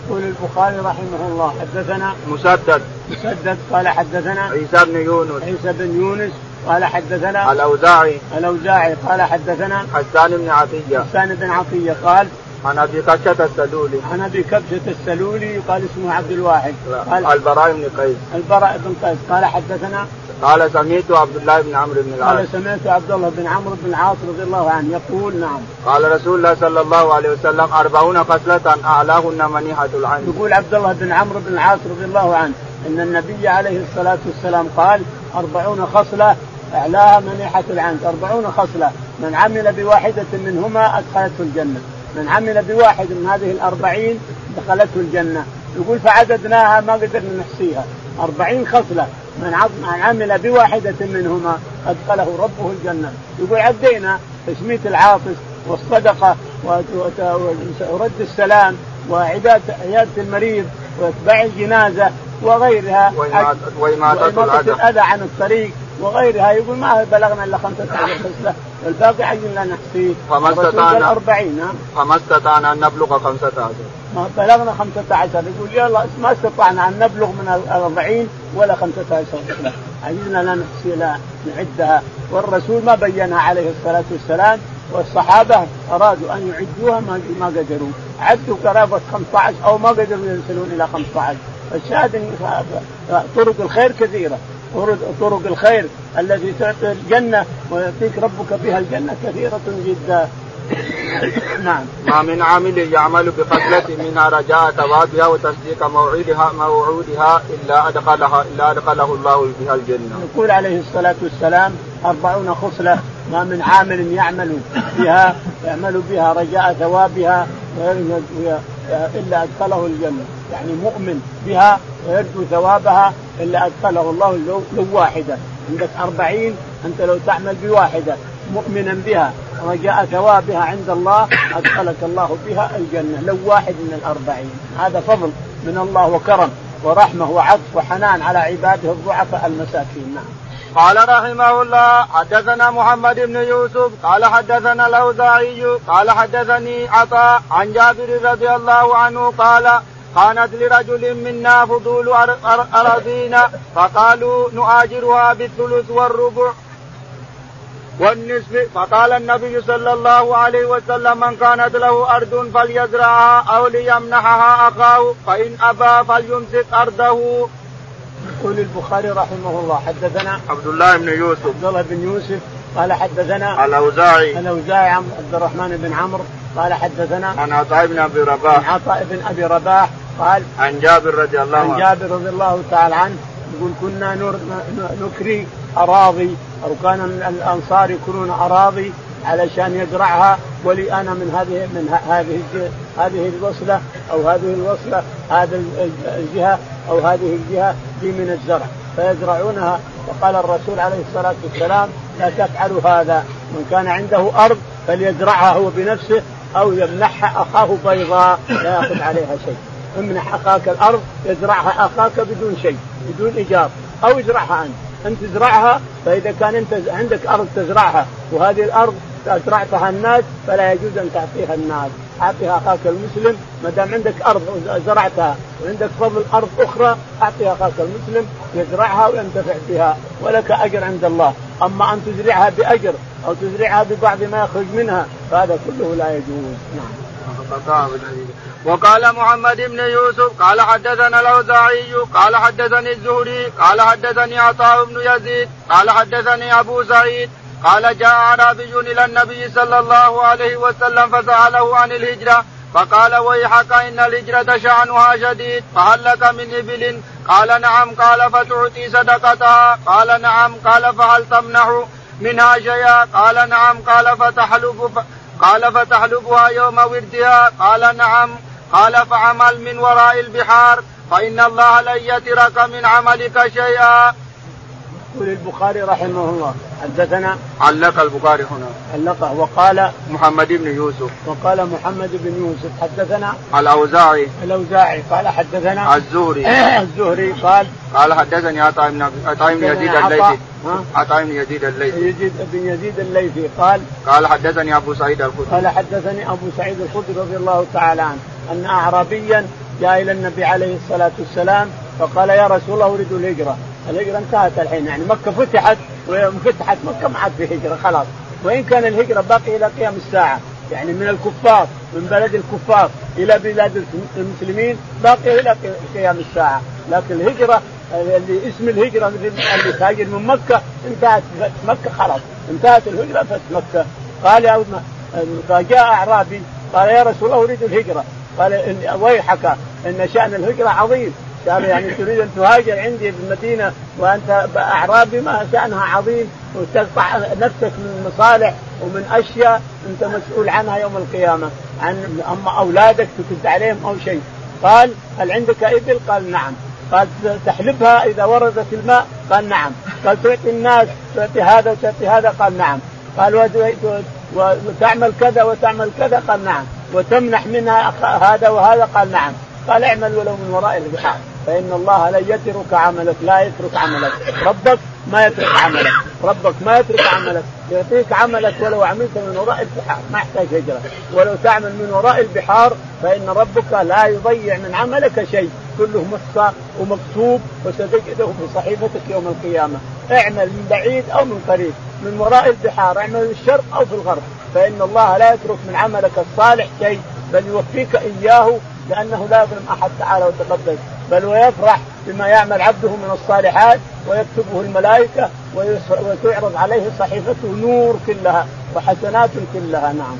يقول البخاري رحمه الله حدثنا مسدد. مسدد قال حدثنا عيسى بن يونس. عيسى بن يونس قال حدثنا الأوزاعي. الأوزاعي قال حدثنا حسان بن عطية. حسان بن عطية قال عن أبي كبشه السلولي. عن أبي كبشه السلولي قال اسمه عبد الواحد. قال البراء بن قيس. البراء بن قيس. قال حدثنا قال سمعت عبد الله بن عمرو بن العاص. قال سمعت عبد الله بن عمرو بن العاص رضي الله عنه يقول نعم. قال رسول الله صلى الله عليه وسلم أربعون خصلة أعلاهن منيحة العين. يقول عبد الله بن عمرو بن العاص رضي الله عنه أن النبي عليه الصلاة والسلام قال أربعون خصلة أعلاها منيحة العين. أربعون خصلة. من عمل بواحدة منهما أدخلته الجنة. من عمل بواحد من هذه الأربعين دخلته الجنة. يقول فعددناها ما قدرنا نحصيها. أربعين خصلة. من عمل بواحدة منهما أدخله ربه الجنة. يقول عدينا تشميت العاطس والصدقة ورد السلام وعيادة عيادة المريض واتباع الجنازة وغيرها. وإماتة الأذى عن الطريق. وغيرها يقول ما بلغنا إلا خمسة عشر خصلة والباقي عجلنا نحصيه فما استطعنا أربعين فما استطعنا أن نبلغ خمسة عشر. ما بلغنا خمسة عشر يقول يلا ما استطعنا أن نبلغ من الأربعين ولا خمسة عشر. خصلة عجزنا لا نحصي لا نعدها. والرسول ما بينها عليه الصلاة والسلام والصحابة أرادوا أن يعدوها ما ما قدروا. عدوا قرابة 15 أو ما قدروا يصلون إلى 15 الشاهد طرق الخير كثيرة. طرق الخير التي تعطي الجنة ويعطيك ربك بها الجنة كثيرة جدا. نعم. ما من عامل يعمل بخصلة منها رجاء ثوابها وتصديق موعدها موعودها إلا ادخلها إلا أدخله الله بها الجنة. يقول عليه الصلاة والسلام أربعون خصلة ما من عامل يعمل بها يعمل بها رجاء ثوابها إلا أدخله الجنة. يعني مؤمن بها ويرجو ثوابها إلا أدخله الله لو واحدة. عندك أربعين أنت لو تعمل بواحدة مؤمنا بها رجاء ثوابها عند الله أدخلك الله بها الجنة. لو واحد من الأربعين. هذا فضل من الله وكرم ورحمة وعطف وحنان على عباده الضعفاء المساكين. نعم. قال رحمه الله حدثنا محمد بن يوسف قال حدثنا الأوزاعي قال حدثني عطاء عن جابر رضي الله عنه قال كانت لرجل منا فضول أراضين فقالوا نؤاجرها بالثلث والربع والنصف. فقال النبي صلى الله عليه وسلم من كانت له أرض فليزرعها أو ليمنحها أخاه فإن أبى فليمسك أرضه. يقول البخاري رحمه الله حدثنا عبد الله بن يوسف. عبد الله بن يوسف قال حدثنا الأوزاعي. الأوزاعي عبد الرحمن بن عمرو قال حدثنا عن عطاء بن أبي رباح. عن عطاء بن أبي رباح قال عن جابر رضي الله عنه. عن جابر رضي الله تعالى عنه يقول كنا نكري أراضي أو كان الأنصار يكرون أراضي علشان يزرعها ولي أنا من هذه من هذه هذه الوصلة أو هذه الوصلة هذا الجهة أو هذه الجهة في من الزرع. فيزرعونها. وقال الرسول عليه الصلاة والسلام لا تفعلوا هذا. من كان عنده أرض فليزرعها هو بنفسه أو يمنحها أخاه بيضاء لا يأخذ عليها شيء. امنح أخاك الأرض يزرعها أخاك بدون شيء بدون إيجار. أو ازرعها أنت. أنت تزرعها فإذا كان أنت عندك أرض تزرعها وهذه الأرض ازرعتها الناس فلا يجوز أن تعطيها الناس. أعطيها أخاك المسلم ما دام عندك أرض زرعتها وعندك فضل أرض أخرى أعطيها أخاك المسلم يزرعها وينتفع بها ولك أجر عند الله. أما أن تزرعها بأجر أو تزرعها ببعض ما يخرج منها فهذا كله لا يجوز. نعم. وقال محمد بن يوسف قال حدثنا الأوزاعي قال حدثني الزهري قال حدثني عطاء بن يزيد قال حدثني أبو سعيد قال جاء أعرابي إلى النبي صلى الله عليه وسلم فسأله عن الهجرة فقال ويحك إن الهجرة شأنها شديد فهل لك من إبل؟ قال نعم. قال فتعطي صدقتها. قال نعم. قال فهل تمنح منها شيئا؟ قال نعم. قال فتحلب قال فتحلبها يوم وردها. قال نعم. قال فعمل من وراء البحار فإن الله لن يترك من عملك شيئا. يقول البخاري رحمه الله حدثنا علق البخاري هنا. علقه وقال محمد بن يوسف. وقال محمد بن يوسف حدثنا الأوزاعي. الأوزاعي قال حدثنا الزهري. الزهري قال قال حدثني عطاء بن عطاء بن يزيد الليثي. عطاء بن يزيد الليثي. يزيد بن يزيد الليثي قال قال حدثني أبو سعيد الخدري. قال حدثني أبو سعيد الخدري رضي الله تعالى عنه أن اعرابيا جاء إلى النبي عليه الصلاة والسلام فقال يا رسول الله أريد الهجرة. الهجره انتهت الحين. يعني مكة فتحت وفتحت مكة ما عاد في هجرة خلاص. وإن كان الهجرة باقي إلى قيام الساعة. يعني من الكفار من بلد الكفار إلى بلاد المسلمين باقي إلى قيام الساعة. لكن الهجرة اللي اسم الهجرة اللي تهاجر من مكة انتهت مكة خلاص. انتهت الهجرة فتح مكة. قال يا فجاء أعرابي قال يا رسول الله أريد الهجرة. قال ويحك إن شأن الهجرة عظيم. قال يعني تريد أن تهاجر عندي في المدينة وأنت أعرابي ما شأنها عظيم وتقطع نفسك من مصالح ومن أشياء أنت مسؤول عنها يوم القيامة عن أما أولادك تكد عليهم أو شيء قال هل عندك إبل؟ قال نعم قال تحلبها إذا وردت الماء؟ قال نعم قال تعطي الناس تعطي هذا وتعطي هذا؟ قال نعم قال وتعمل كذا وتعمل كذا؟ قال نعم وتمنح منها هذا وهذا؟ قال نعم قال اعمل ولو من وراء البحار. فإن الله لن يترك عملك لا يترك عملك. ربك ما يترك عملك. ربك ما يترك عملك. يعطيك عملك ولو عملت من وراء البحار. ما يحتاج هجرة. ولو تعمل من وراء البحار فإن ربك لا يضيع من عملك شيء. كله مصفى ومكتوب وستجده في صحيفتك يوم القيامة. اعمل من بعيد أو من قريب. من وراء البحار اعمل في الشرق أو في الغرب. فإن الله لا يترك من عملك الصالح شيء بل يوفيك إياه لأنه لا يظلم أحد تعالى وتقدس بل ويفرح بما يعمل عبده من الصالحات ويكتبه الملائكة وتعرض عليه صحيفته نور كلها وحسنات كلها نعم.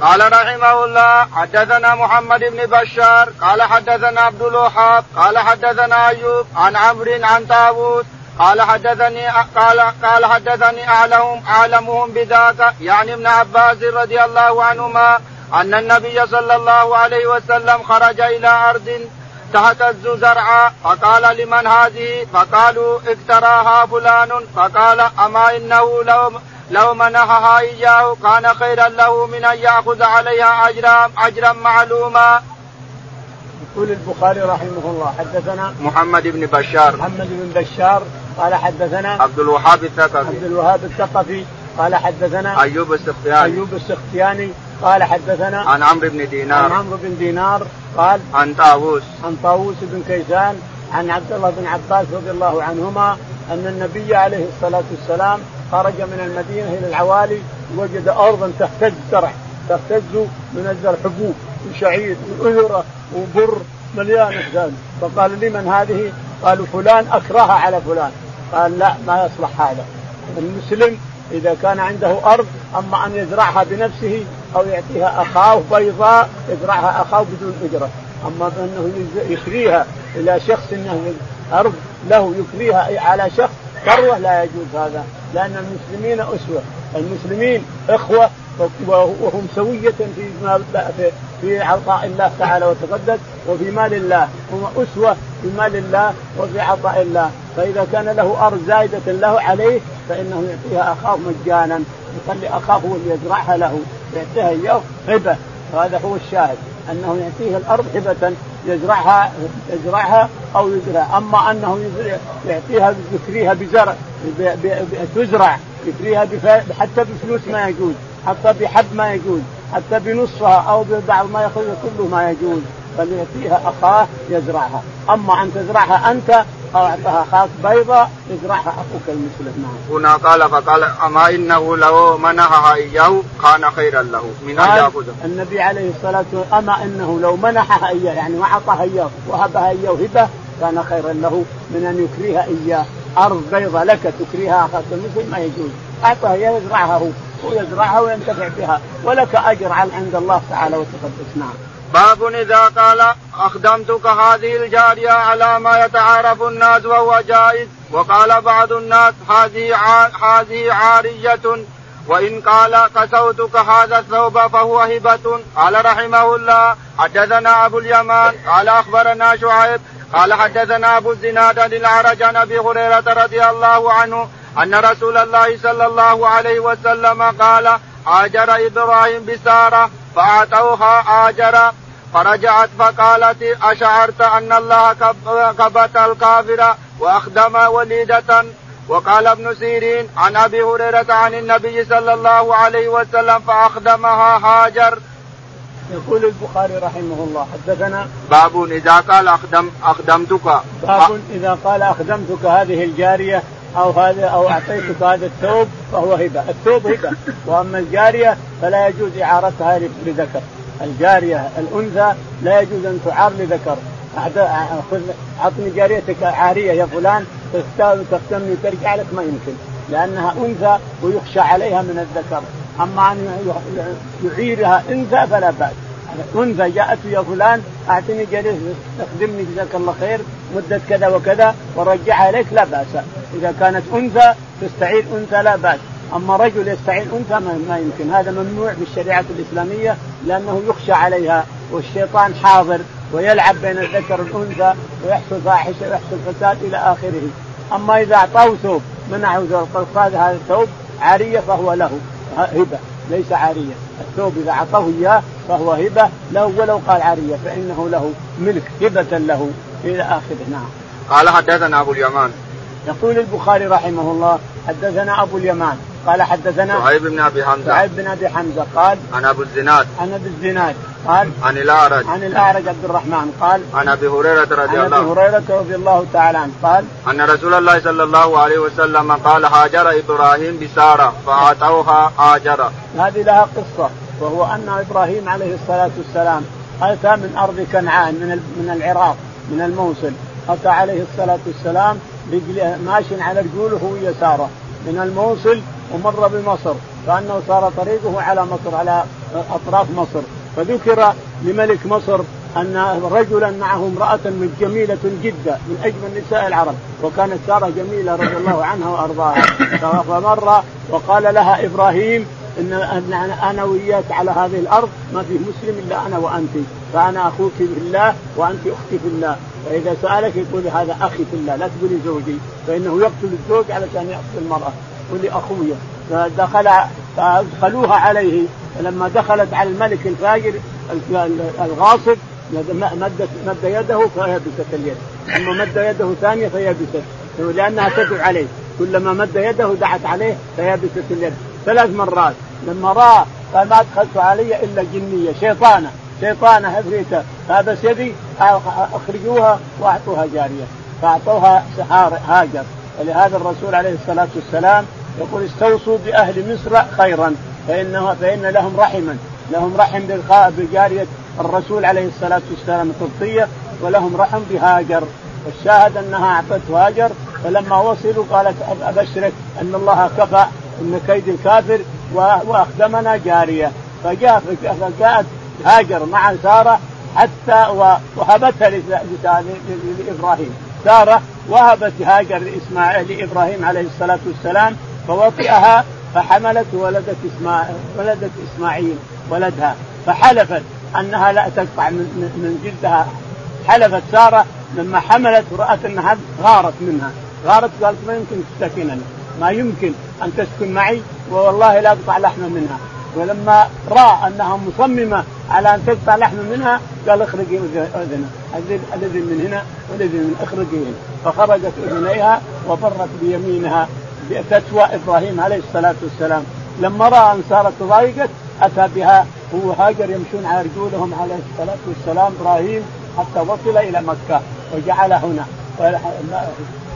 قال رحمه الله حدثنا محمد بن بشار قال حدثنا عبد الوهاب قال حدثنا أيوب عن عمرو عن طاووس قال حدثني قال قال حدثني اعلمهم أعلمهم بذاك يعني ابن عباس رضي الله عنهما أن النبي صلى الله عليه وسلم خرج إلى أرض تهتز زرعا فقال لمن هذه؟ فقالوا اكتراها فلان. فقال أما إنه لو لو منحها إياه كان خيرا له من أن يأخذ عليها اجرا اجرا معلوما. يقول البخاري رحمه الله حدثنا محمد بن بشار. محمد بن بشار قال حدثنا عبد الوهاب الثقفي. عبد الوهاب الثقفي قال حدثنا أيوب السختياني. أيوب السختياني قال حدثنا عن عمرو بن دينار. عن عمرو بن دينار قال عن طاووس. عن طاووس بن كيسان عن عبد الله بن عباس رضي الله عنهما أن النبي عليه الصلاة والسلام خرج من المدينة إلى العوالي وجد أرضا تهتز زرع تهتز من الزرع حبوب وشعير وأذرة وبر مليان ذلك فقال لمن هذه؟ قالوا فلان أكرهها على فلان. قال لا ما يصلح هذا. المسلم إذا كان عنده أرض أما أن يزرعها بنفسه أو يعطيها أخاه بيضاء يزرعها أخاه بدون إجرة. أما أنه يكريها إلى شخص إنه أرض له يكريها على شخص ثروه لا يجوز هذا لأن المسلمين أسوة. المسلمين إخوة وهم سوية في في عطاء الله تعالى وتقدس وفي مال الله. هم أسوة في مال الله وفي عطاء الله. فإذا كان له أرض زايدة له عليه فإنه يعطيها أخاه مجانا يخلي أخاه هو اللي يزرعها له يعطيها إياه هبة وهذا هو الشاهد أنه يعطيه الأرض هبة يزرعها يزرعها أو يزرع. أما أنه يعطيها يكريها بزرع تزرع يكريها حتى بفلوس ما يجوز حتى بحب ما يجوز حتى بنصفها أو ببعض ما ياخذ كله ما يجوز. بل يعطيها أخاه يزرعها. أما أن تزرعها أنت أو اعطاها اخاك بيضاء يزرعها أخوك المسلم نعم. هنا قال فقال أما إنه لو منحها إياه كان خيرا له من أن ياخذها. النبي عليه الصلاة والسلام أما إنه لو منحها إياه يعني واعطاها إياه وهبها إياه هبه كان خيرا له من أن يكريها إياه أرض بيضاء لك تكريها اخاك المسلم ما يجوز اعطها يزرعها هو هو يزرعها وينتفع بها ولك أجر عند الله تعالى وتقدس نعم. باب إذا قال أخدمتك هذه الجارية على ما يتعارف الناس وهو جائز وقال بعض الناس هذه هذه عارية وإن قال كسوتك هذا الثوب فهو هبة. قال رحمه الله حدثنا أبو اليمان قال أخبرنا شعيب قال حدثنا أبو الزناد عن الأعرج عن أبي هريرة رضي الله عنه أن رسول الله صلى الله عليه وسلم قال هاجر إبراهيم بسارة. فأعطوها آجر فرجعت فقالت أشعرت أن الله كبت الكافر وأخدم وليدة. وقال ابن سيرين عن أبي هريرة عن النبي صلى الله عليه وسلم فأخدمها هاجر. يقول البخاري رحمه الله حدثنا باب إذا قال اخدم أخدمتك. باب إذا قال أخدمتك هذه الجارية أو هذا أو أعطيتك هذا الثوب فهو هبة، الثوب هبة. وأما الجارية فلا يجوز إعارتها لذكر، الجارية الأنثى لا يجوز أن تعار لذكر، أعطني جاريتك عارية يا فلان تختمني وترجع لك ما يمكن. لأنها أنثى ويخشى عليها من الذكر. أما أن يعيرها أنثى فلا بأس. أنثى جاءت يا فلان أعطني جليس تخدمني جزاك الله خير. مدة كذا وكذا ورجعها إليك لا بأس. إذا كانت أنثى تستعير أنثى لا بأس. أما رجل يستعين أنثى ما يمكن. هذا ممنوع في الشريعه الإسلامية لأنه يخشى عليها والشيطان حاضر ويلعب بين الذكر والأنثى ويحصل فاحشة ويحصل فساد إلى آخره. أما إذا أعطاه ثوب منعه هذا الثوب عارية فهو له. هبة. ليس عارية. الثوب إذا أعطاه إياه فهو هبة. له ولو قال عارية فإنه له ملك. هبة له. إلى آخره نعم. قال حدثنا أبو اليمان. يقول البخاري رحمه الله حدثنا أبو اليمان. قال حدثنا شعيب بن أبي حمزة. شعيب بن أبي حمزة قال عن أبو الزناد. عن أبي الزناد قال عن الأعرج. عن الأعرج عبد الرحمن قال عن أبي هريرة رضي الله عن أبي هريرة رضي الله تعالى عنه قال أن رسول الله صلى الله عليه وسلم قال هاجر إبراهيم بسارة فأعطوها هاجر هذه لها قصة وهو أن إبراهيم عليه الصلاة والسلام أتى من أرض كنعان من من العراق. من الموصل. أتى عليه الصلاة والسلام ماشي على رجوله وهي ساره من الموصل ومر بمصر. كأنه صار طريقه على مصر على أطراف مصر. فذكر لملك مصر أن رجلا معه امرأة من جميلة جدا من أجمل نساء العرب. وكانت سارة جميلة رضي الله عنها وأرضاها. فمر وقال لها إبراهيم إن أنا وياك على هذه الأرض ما في مسلم إلا أنا وأنت. فأنا أخوك في الله وأنت أختي في الله. فإذا سألك يقول هذا أخي في الله لا تقولي زوجي. فإنه يقتل الزوج علشان يقتل المرأة. قولي اخويا فدخل فأدخلوها عليه. فلما دخلت على الملك الفاجر الغاصب مد مد يده فيبست اليد. ثم مد يده ثانية فيبست. لأنها تدعو عليه. كلما مد يده دعت عليه فيبست اليد. ثلاث مرات. لما راى قال ما دخلت علي إلا جنية شيطانة شيطانة عفريته فأيبس يدي أخرجوها وأعطوها جارية. فأعطوها هاجر. ولهذا الرسول عليه الصلاة والسلام يقول استوصوا بأهل مصر خيرا فانه فإن لهم رحما. لهم رحم بجارية الرسول عليه الصلاة والسلام القبطية ولهم رحم بهاجر. والشاهد أنها اعطته هاجر فلما وصلوا قالت أبشرك أن الله كفى إن كيد الكافر وأخدمنا جارية. فجاء فجاءت هاجر مع سارة حتى وهبتها لإبراهيم. سارة وهبت هاجر لاسماعيل لإبراهيم عليه الصلاة والسلام فوطئها فحملت ولدت اسماعيل ولدت إسماعيل ولدها. فحلفت أنها لا تقطع من, جلدها. حلفت سارة لما حملت ورأت أنها غارت منها. غارت قالت ما يمكن تسكنني ما يمكن أن تسكن معي. والله لا اقطع لحم منها. ولما رأى أنها مصممة على أن تقطع لحم منها قال اخرجي اذنها الأذن من هنا والأذن من اخرجي. هنا فخرجت أذنيها وفرت بيمينها بفتوى إبراهيم عليه الصلاة والسلام. لما رأى أن صارت ضايقت أتى بها. هو هاجر يمشون على رجولهم عليه الصلاة والسلام إبراهيم حتى وصل إلى مكة وجعل هنا.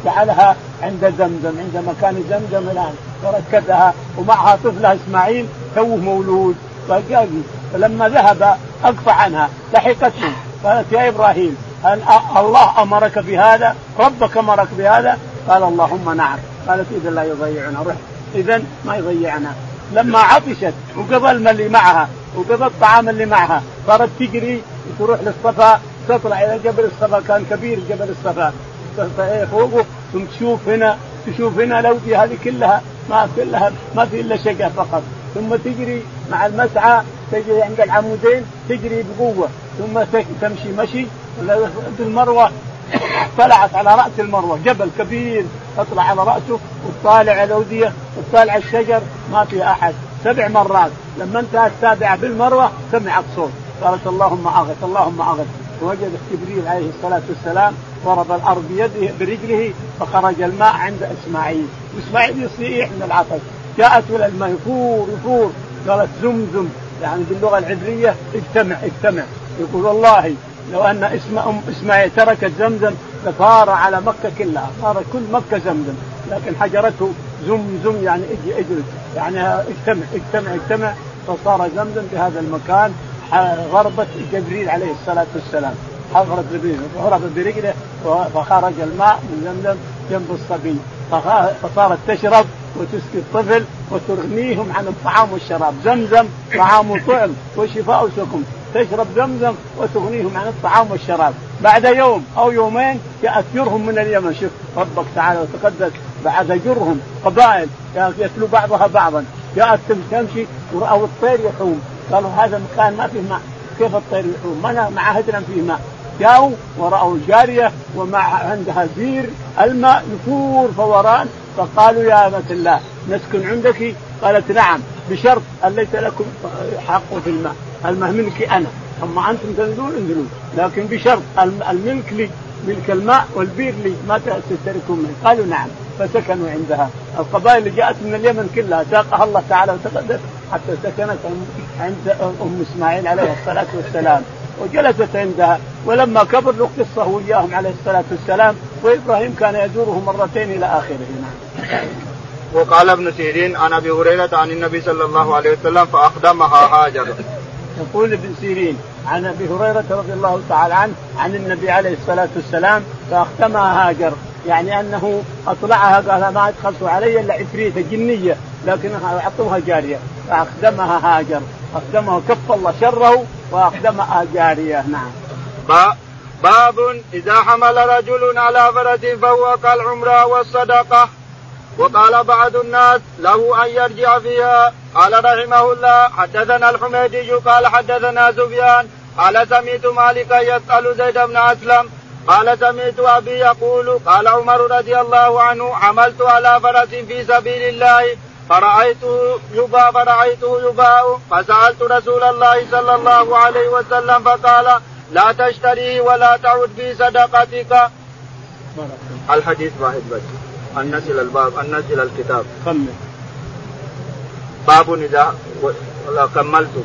جعلها عند زمزم عند مكان زمزم الآن. وركزها ومعها طفلها إسماعيل توه مولود. فلما ذهب أقطع عنها لحقته قالت يا إبراهيم هل الله أمرك بهذا؟ ربك أمرك بهذا؟ قال اللهم نعم. قالت اذا لا يضيعنا. روح. اذا ما يضيعنا. لما عطشت وقضى الماء اللي معها وقضى الطعام اللي معها صارت تجري وتروح للصفا تطلع إلى جبل الصفا كان كبير جبل الصفا. فوقه ثم تشوف هنا تشوف هنا الاوديه هذه كلها ما كلها ما في إلا شقه فقط. ثم تجري مع المسعى تجري عند العمودين تجري بقوة. ثم تمشي مشي المروة طلعت على رأس المروة. جبل كبير تطلع على رأسه وتطالع الاوديه وتطالع الشجر ما في أحد. سبع مرات. لما انتهت السابعة بالمروة سمعت صوت. قالت اللهم أغث اللهم أغث. ووجد جبريل عليه الصلاة والسلام ضرب الأرض بيده برجله فخرج الماء عند إسماعيل. واسماعيل يصيح من العطش. جاءت إلى الماء يفور يفور. قالت زمزم. يعني باللغة العبرية اجتمع اجتمع. يقول والله لو أن اسم أم إسماعيل تركت زمزم لصار على مكة كلها. صار كل مكة زمزم. لكن حجرته زمزم يعني اجلس يعني اجتمع اجتمع اجتمع. فصار زمزم في هذا المكان. غربت جبريل عليه الصلاة والسلام. حضرت هرب برجله فخرج الماء من زمزم جنب الصبي. فصارت تشرب وتسقي الطفل وتغنيهم عن الطعام والشراب. زمزم طعام وطعم وشفاء سكم تشرب زمزم وتغنيهم عن الطعام والشراب. بعد يوم أو يومين جاءت جرهم من اليمن. شوف ربك تعالى وتقدس بعد جرهم قبائل. يتلو بعضها بعضا. جاءت تمشي ورأوا الطير يحوم. قالوا هذا مكان ما فيه ماء. كيف الطير يحوم؟ ما عهدنا فيه ماء. جاءوا ورأوا الجارية ومع عندها زير الماء يفور فوران. فقالوا يا أمة الله نسكن عندك؟ قالت نعم بشرط أن ليس لكم حق في الماء. الماء ملكي أنا. أما أنتم تنزلون انزلون. لكن بشرط الملك لي ملك الماء والبير لي ما تشتركون منه. قالوا نعم فسكنوا عندها. القبائل اللي جاءت من اليمن كلها ساقها الله تعالى وتقدس حتى سكنت عند أم إسماعيل عليه الصلاة والسلام وجلست عندها ولما كبر له قصه وياهم عليه الصلاة والسلام وإبراهيم كان يزوره مرتين إلى آخره نعم. وقال ابن سيرين عن أبي هريرة عن النبي صلى الله عليه وسلم فاخدمها هاجر. يقول ابن سيرين عن أبي هريرة رضي الله تعالى عنه عن النبي عليه الصلاة والسلام فاختمها هاجر يعني أنه أطلعها قال ما أدخلت علي إلا عفريته جنية لكنها أعطوها جارية فأخدمها هاجر أخدمها كف الله شره وأخدمها جارية نعم. باب إذا حمل رجل على فرس فهو كالعمرة والصدقة. وقال بعض الناس له أن يرجع فيها. قال رحمه الله حدثنا الحميدي قال حدثنا سفيان قال سمعت مالكا يسأل زيد بن أسلم. قال سمعت أبي يقول قال عمر رضي الله عنه حملت على فرس في سبيل الله. فرأيته يباع فرأيته يباع فسألت رسول الله صلى الله عليه وسلم فقال لا تشتريه ولا تعد في صدقتك. الحديث واحد بس. أن نزل الباب أن نزل الكتاب. كمل. باب إذا كملت.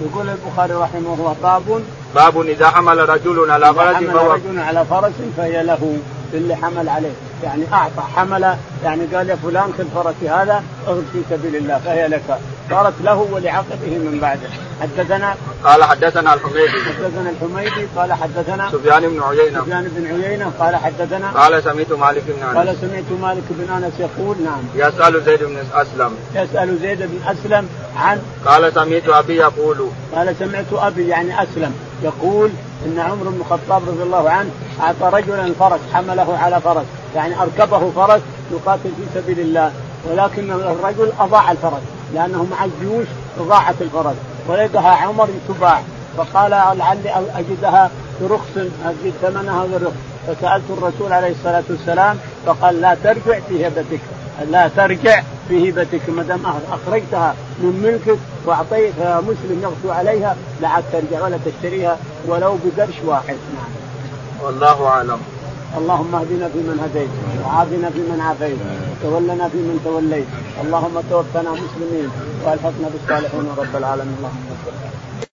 يقول البخاري رحمه الله باب باب اذا حمل رجل على فرس فهو رجل على فرس فهي له اللي حمل عليه. يعني أعطى حمل يعني قال يا فلان خذ فرسي هذا اغد في سبيل الله فهي لك. صارت له ولعقبه من بعده. حدثنا؟ قال حدثنا الحميدي. حدثنا الحميدي قال حدثنا سفيان بن عيينة. سفيان بن عيينة قال حدثنا؟ قال سمعت مالك بن أنس. قال سمعت مالك بن أنس يقول نعم. يسأل زيد بن أسلم. يسأل زيد بن أسلم عن؟ قال سمعت أبي يقول. قال سمعت أبي يعني أسلم. يقول إن عمر بن الخطاب رضي الله عنه أعطى رجلا فرس حمله على فرس يعني أركبه فرس يقاتل في سبيل الله ولكن الرجل أضاع الفرس لأنه مع الجيوش اضاعت الفرس ولقاها عمر تباع فقال لعلي أجدها برخص أجد ثمنها برخص فسألت الرسول عليه الصلاة والسلام فقال لا ترجع في هبتك لا ترجع في هبتك ما دام أخرجتها من ملكك وأعطيتها مسلم يغدو عليها لا عاد ترجع ولا تشتريها ولو بقرش واحد نعم. والله أعلم. اللهم اهدنا فيمن هديت وعافنا فيمن عافيت وتولنا فيمن توليت اللهم توفنا مسلمين وألحقنا بالصالحين رب العالمين اللهم صل